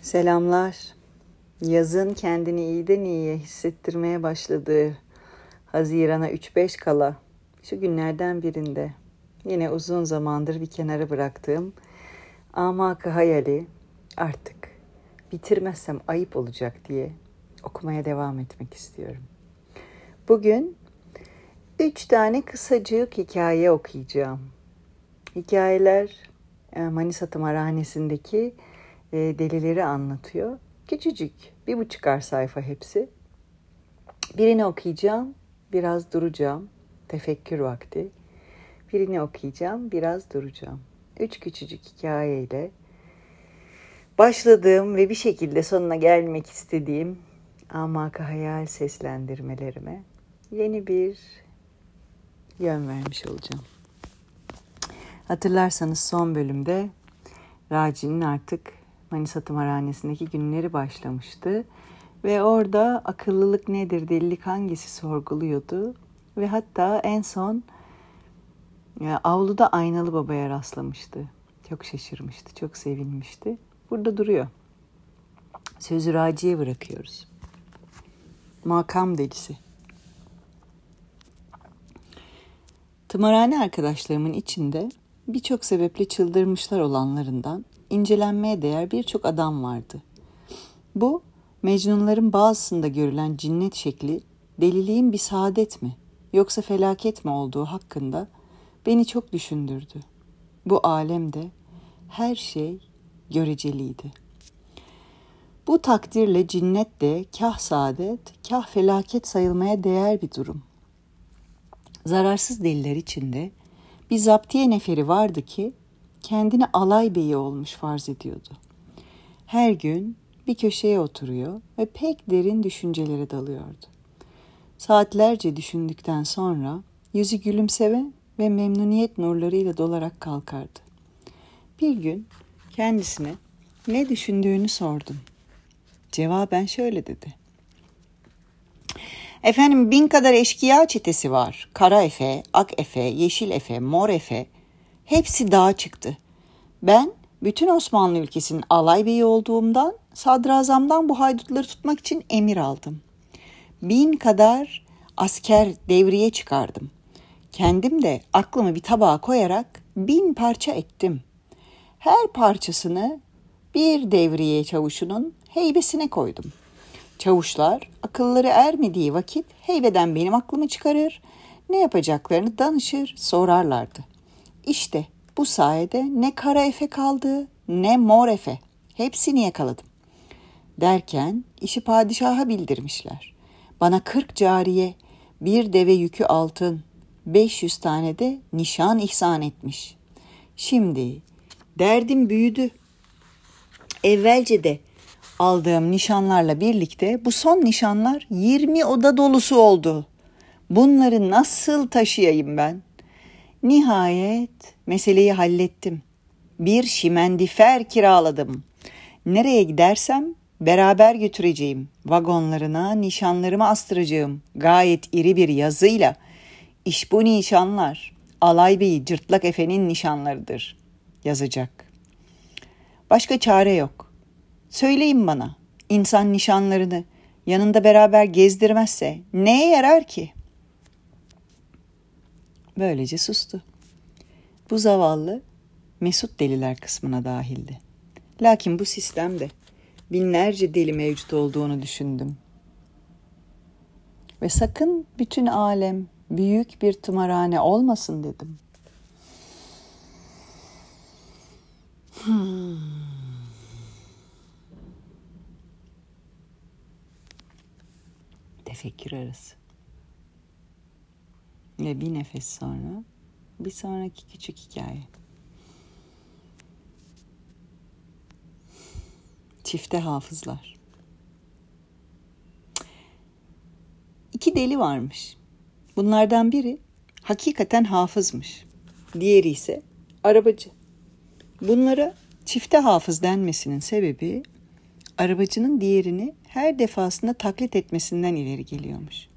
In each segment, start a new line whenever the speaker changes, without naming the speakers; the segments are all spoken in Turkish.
Selamlar. Yazın kendini iyiden iyiye hissettirmeye başladığı Haziran'a 3-5 kala şu günlerden birinde yine uzun zamandır bir kenara bıraktığım amakı hayali artık bitirmezsem ayıp olacak diye okumaya devam etmek istiyorum. Bugün üç tane kısacık hikaye okuyacağım. Hikayeler e, Manisa Tımarhanesi'ndeki e, delileri anlatıyor. Küçücük, bir buçukar sayfa hepsi. Birini okuyacağım, biraz duracağım. Tefekkür vakti. Birini okuyacağım, biraz duracağım. Üç küçücük hikayeyle başladığım ve bir şekilde sonuna gelmek istediğim amaka hayal seslendirmelerime yeni bir yön vermiş olacağım. Hatırlarsanız son bölümde Raci'nin artık Manisa Tımarhanesi'ndeki günleri başlamıştı. Ve orada akıllılık nedir, delilik hangisi sorguluyordu. Ve hatta en son e, avluda aynalı babaya rastlamıştı. Çok şaşırmıştı, çok sevinmişti. Burada duruyor. Sözü Raci'ye bırakıyoruz. Makam delisi. Tımarhane arkadaşlarımın içinde birçok sebeple çıldırmışlar olanlarından incelenmeye değer birçok adam vardı. Bu Mecnunların bazısında görülen cinnet şekli deliliğin bir saadet mi yoksa felaket mi olduğu hakkında beni çok düşündürdü. Bu alemde her şey göreceliydi. Bu takdirle cinnet de kah saadet, kah felaket sayılmaya değer bir durum. Zararsız deliler içinde bir zaptiye neferi vardı ki kendini alay beyi olmuş farz ediyordu. Her gün bir köşeye oturuyor ve pek derin düşüncelere dalıyordu. Saatlerce düşündükten sonra yüzü gülümseme ve memnuniyet nurlarıyla dolarak kalkardı. Bir gün kendisine ne düşündüğünü sordum. Cevaben şöyle dedi. Efendim bin kadar eşkıya çetesi var. Kara Efe, Ak Efe, Yeşil Efe, Mor Efe, Hepsi dağa çıktı. Ben bütün Osmanlı ülkesinin alay beyi olduğumdan sadrazamdan bu haydutları tutmak için emir aldım. Bin kadar asker devriye çıkardım. Kendim de aklımı bir tabağa koyarak bin parça ettim. Her parçasını bir devriye çavuşunun heybesine koydum. Çavuşlar akılları ermediği vakit heybeden benim aklımı çıkarır, ne yapacaklarını danışır, sorarlardı.'' İşte bu sayede ne kara efe kaldı ne mor efe. Hepsini yakaladım. Derken işi padişaha bildirmişler. Bana kırk cariye, bir deve yükü altın, beş yüz tane de nişan ihsan etmiş. Şimdi derdim büyüdü. Evvelce de aldığım nişanlarla birlikte bu son nişanlar yirmi oda dolusu oldu. Bunları nasıl taşıyayım ben? Nihayet meseleyi hallettim. Bir şimendifer kiraladım. Nereye gidersem beraber götüreceğim. Vagonlarına nişanlarımı astıracağım. Gayet iri bir yazıyla. İş bu nişanlar. Alay Bey Cırtlak Efe'nin nişanlarıdır. Yazacak. Başka çare yok. Söyleyin bana. İnsan nişanlarını yanında beraber gezdirmezse neye yarar ki?'' Böylece sustu. Bu zavallı mesut deliler kısmına dahildi. Lakin bu sistemde binlerce deli mevcut olduğunu düşündüm. Ve sakın bütün alem büyük bir tımarhane olmasın dedim. Hmm. Tefekkür arası. Ve bir nefes sonra bir sonraki küçük hikaye. Çifte hafızlar. İki deli varmış. Bunlardan biri hakikaten hafızmış. Diğeri ise arabacı. Bunlara çifte hafız denmesinin sebebi arabacının diğerini her defasında taklit etmesinden ileri geliyormuş.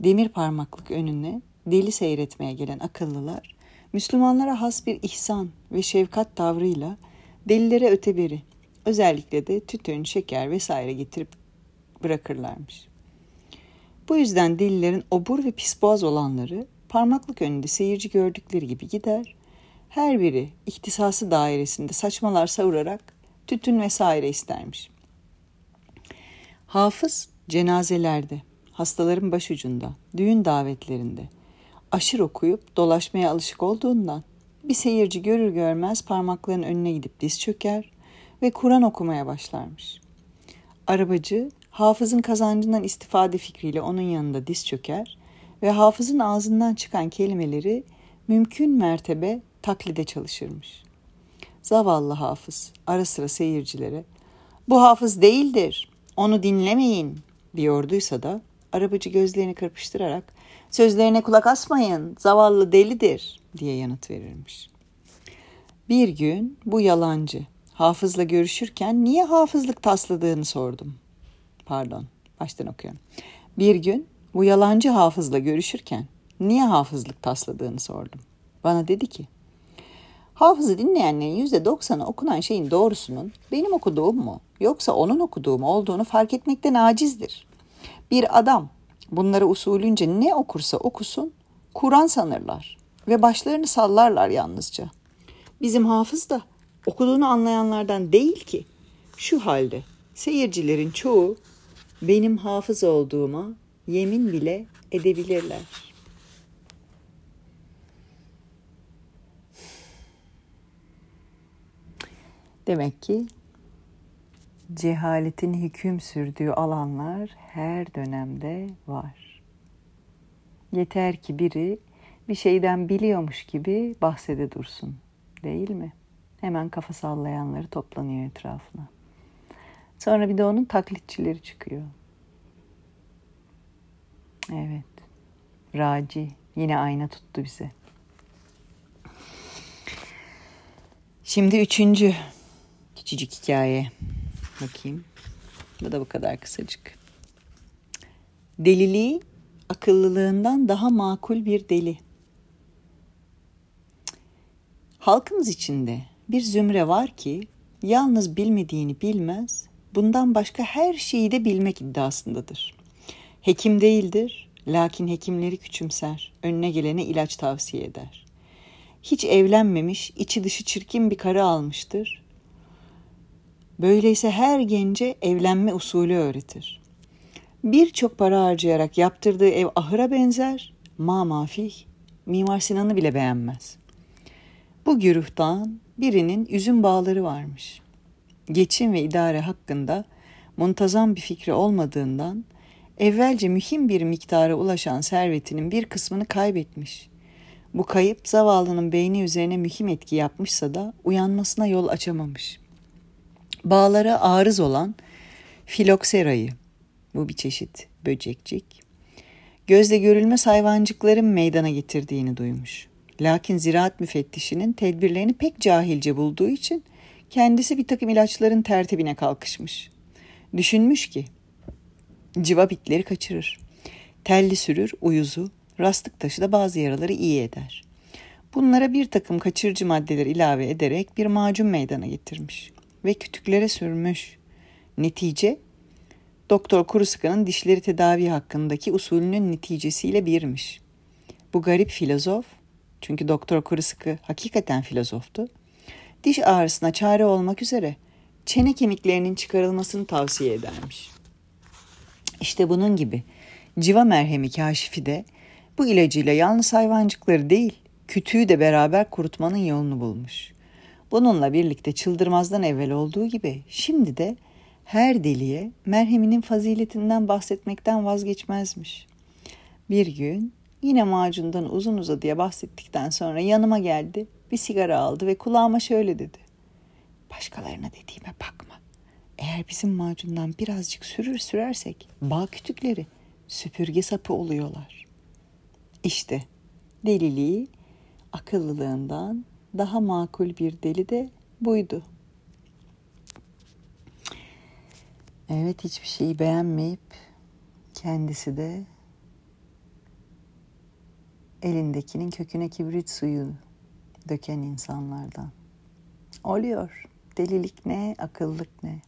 Demir parmaklık önüne deli seyretmeye gelen akıllılar, Müslümanlara has bir ihsan ve şefkat tavrıyla delilere öteberi, Özellikle de tütün, şeker vesaire getirip bırakırlarmış. Bu yüzden delilerin obur ve pis boğaz olanları parmaklık önünde seyirci gördükleri gibi gider. Her biri ihtisası dairesinde saçmalar savurarak tütün vesaire istermiş. Hafız cenazelerde, hastaların başucunda, düğün davetlerinde aşır okuyup dolaşmaya alışık olduğundan bir seyirci görür görmez parmakların önüne gidip diz çöker ve Kur'an okumaya başlarmış. Arabacı hafızın kazancından istifade fikriyle onun yanında diz çöker ve hafızın ağzından çıkan kelimeleri mümkün mertebe taklide çalışırmış. Zavallı hafız ara sıra seyircilere bu hafız değildir, onu dinlemeyin diyorduysa da arabacı gözlerini kırpıştırarak sözlerine kulak asmayın, zavallı delidir diye yanıt verirmiş. Bir gün bu yalancı hafızla görüşürken niye hafızlık tasladığını sordum. Pardon, baştan okuyorum. Bir gün bu yalancı hafızla görüşürken niye hafızlık tasladığını sordum. Bana dedi ki, hafızı dinleyenlerin yüzde doksanı okunan şeyin doğrusunun benim okuduğum mu yoksa onun okuduğum olduğunu fark etmekten acizdir. Bir adam bunları usulünce ne okursa okusun Kur'an sanırlar ve başlarını sallarlar yalnızca. Bizim hafız da okuduğunu anlayanlardan değil ki. Şu halde seyircilerin çoğu benim hafız olduğuma yemin bile edebilirler. Demek ki cehaletin hüküm sürdüğü alanlar her dönemde var. Yeter ki biri bir şeyden biliyormuş gibi bahsede dursun, değil mi? Hemen kafa sallayanları toplanıyor etrafına. Sonra bir de onun taklitçileri çıkıyor. Evet. Raci yine ayna tuttu bize. Şimdi üçüncü küçücük hikaye. Bakayım. Bu da bu kadar kısacık. Deliliği akıllılığından daha makul bir deli. Halkımız içinde bir zümre var ki yalnız bilmediğini bilmez, bundan başka her şeyi de bilmek iddiasındadır. Hekim değildir, lakin hekimleri küçümser, önüne gelene ilaç tavsiye eder. Hiç evlenmemiş, içi dışı çirkin bir karı almıştır. Böyleyse her gence evlenme usulü öğretir. Birçok para harcayarak yaptırdığı ev ahıra benzer, ma mafih, Mimar Sinan'ı bile beğenmez. Bu güruhtan birinin üzüm bağları varmış. Geçim ve idare hakkında muntazam bir fikri olmadığından evvelce mühim bir miktara ulaşan servetinin bir kısmını kaybetmiş. Bu kayıp zavallının beyni üzerine mühim etki yapmışsa da uyanmasına yol açamamış. Bağlara arız olan filokserayı, bu bir çeşit böcekcik, gözle görülmez hayvancıkların meydana getirdiğini duymuş. Lakin ziraat müfettişinin tedbirlerini pek cahilce bulduğu için kendisi bir takım ilaçların tertibine kalkışmış. Düşünmüş ki civa bitleri kaçırır. Telli sürür, uyuzu, rastlık taşı da bazı yaraları iyi eder. Bunlara bir takım kaçırıcı maddeler ilave ederek bir macun meydana getirmiş ve kütüklere sürmüş. Netice Doktor Kurusuka'nın dişleri tedavi hakkındaki usulünün neticesiyle birmiş. Bu garip filozof çünkü Doktor Kurusuka hakikaten filozoftu. Diş ağrısına çare olmak üzere çene kemiklerinin çıkarılmasını tavsiye edermiş. İşte bunun gibi civa merhemi kaşifi de bu ilacıyla yalnız hayvancıkları değil, kütüğü de beraber kurutmanın yolunu bulmuş. Bununla birlikte çıldırmazdan evvel olduğu gibi şimdi de her deliye merheminin faziletinden bahsetmekten vazgeçmezmiş. Bir gün Yine macundan uzun uzadıya bahsettikten sonra yanıma geldi, bir sigara aldı ve kulağıma şöyle dedi. Başkalarına dediğime bakma. Eğer bizim macundan birazcık sürür sürersek bağ kütükleri süpürge sapı oluyorlar. İşte deliliği akıllılığından daha makul bir deli de buydu. Evet hiçbir şeyi beğenmeyip kendisi de elindekinin köküne kibrit suyu döken insanlardan. Oluyor. Delilik ne, akıllık ne?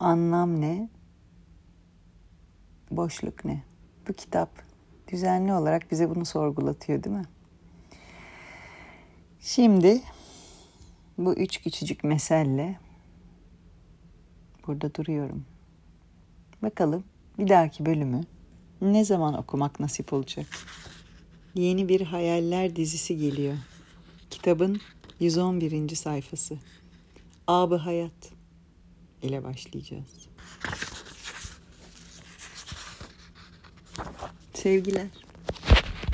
Anlam ne? Boşluk ne? Bu kitap düzenli olarak bize bunu sorgulatıyor değil mi? Şimdi bu üç küçücük meselle burada duruyorum. Bakalım bir dahaki bölümü ne zaman okumak nasip olacak? Yeni bir hayaller dizisi geliyor. Kitabın 111. sayfası. Abı Hayat ile başlayacağız. Sevgiler.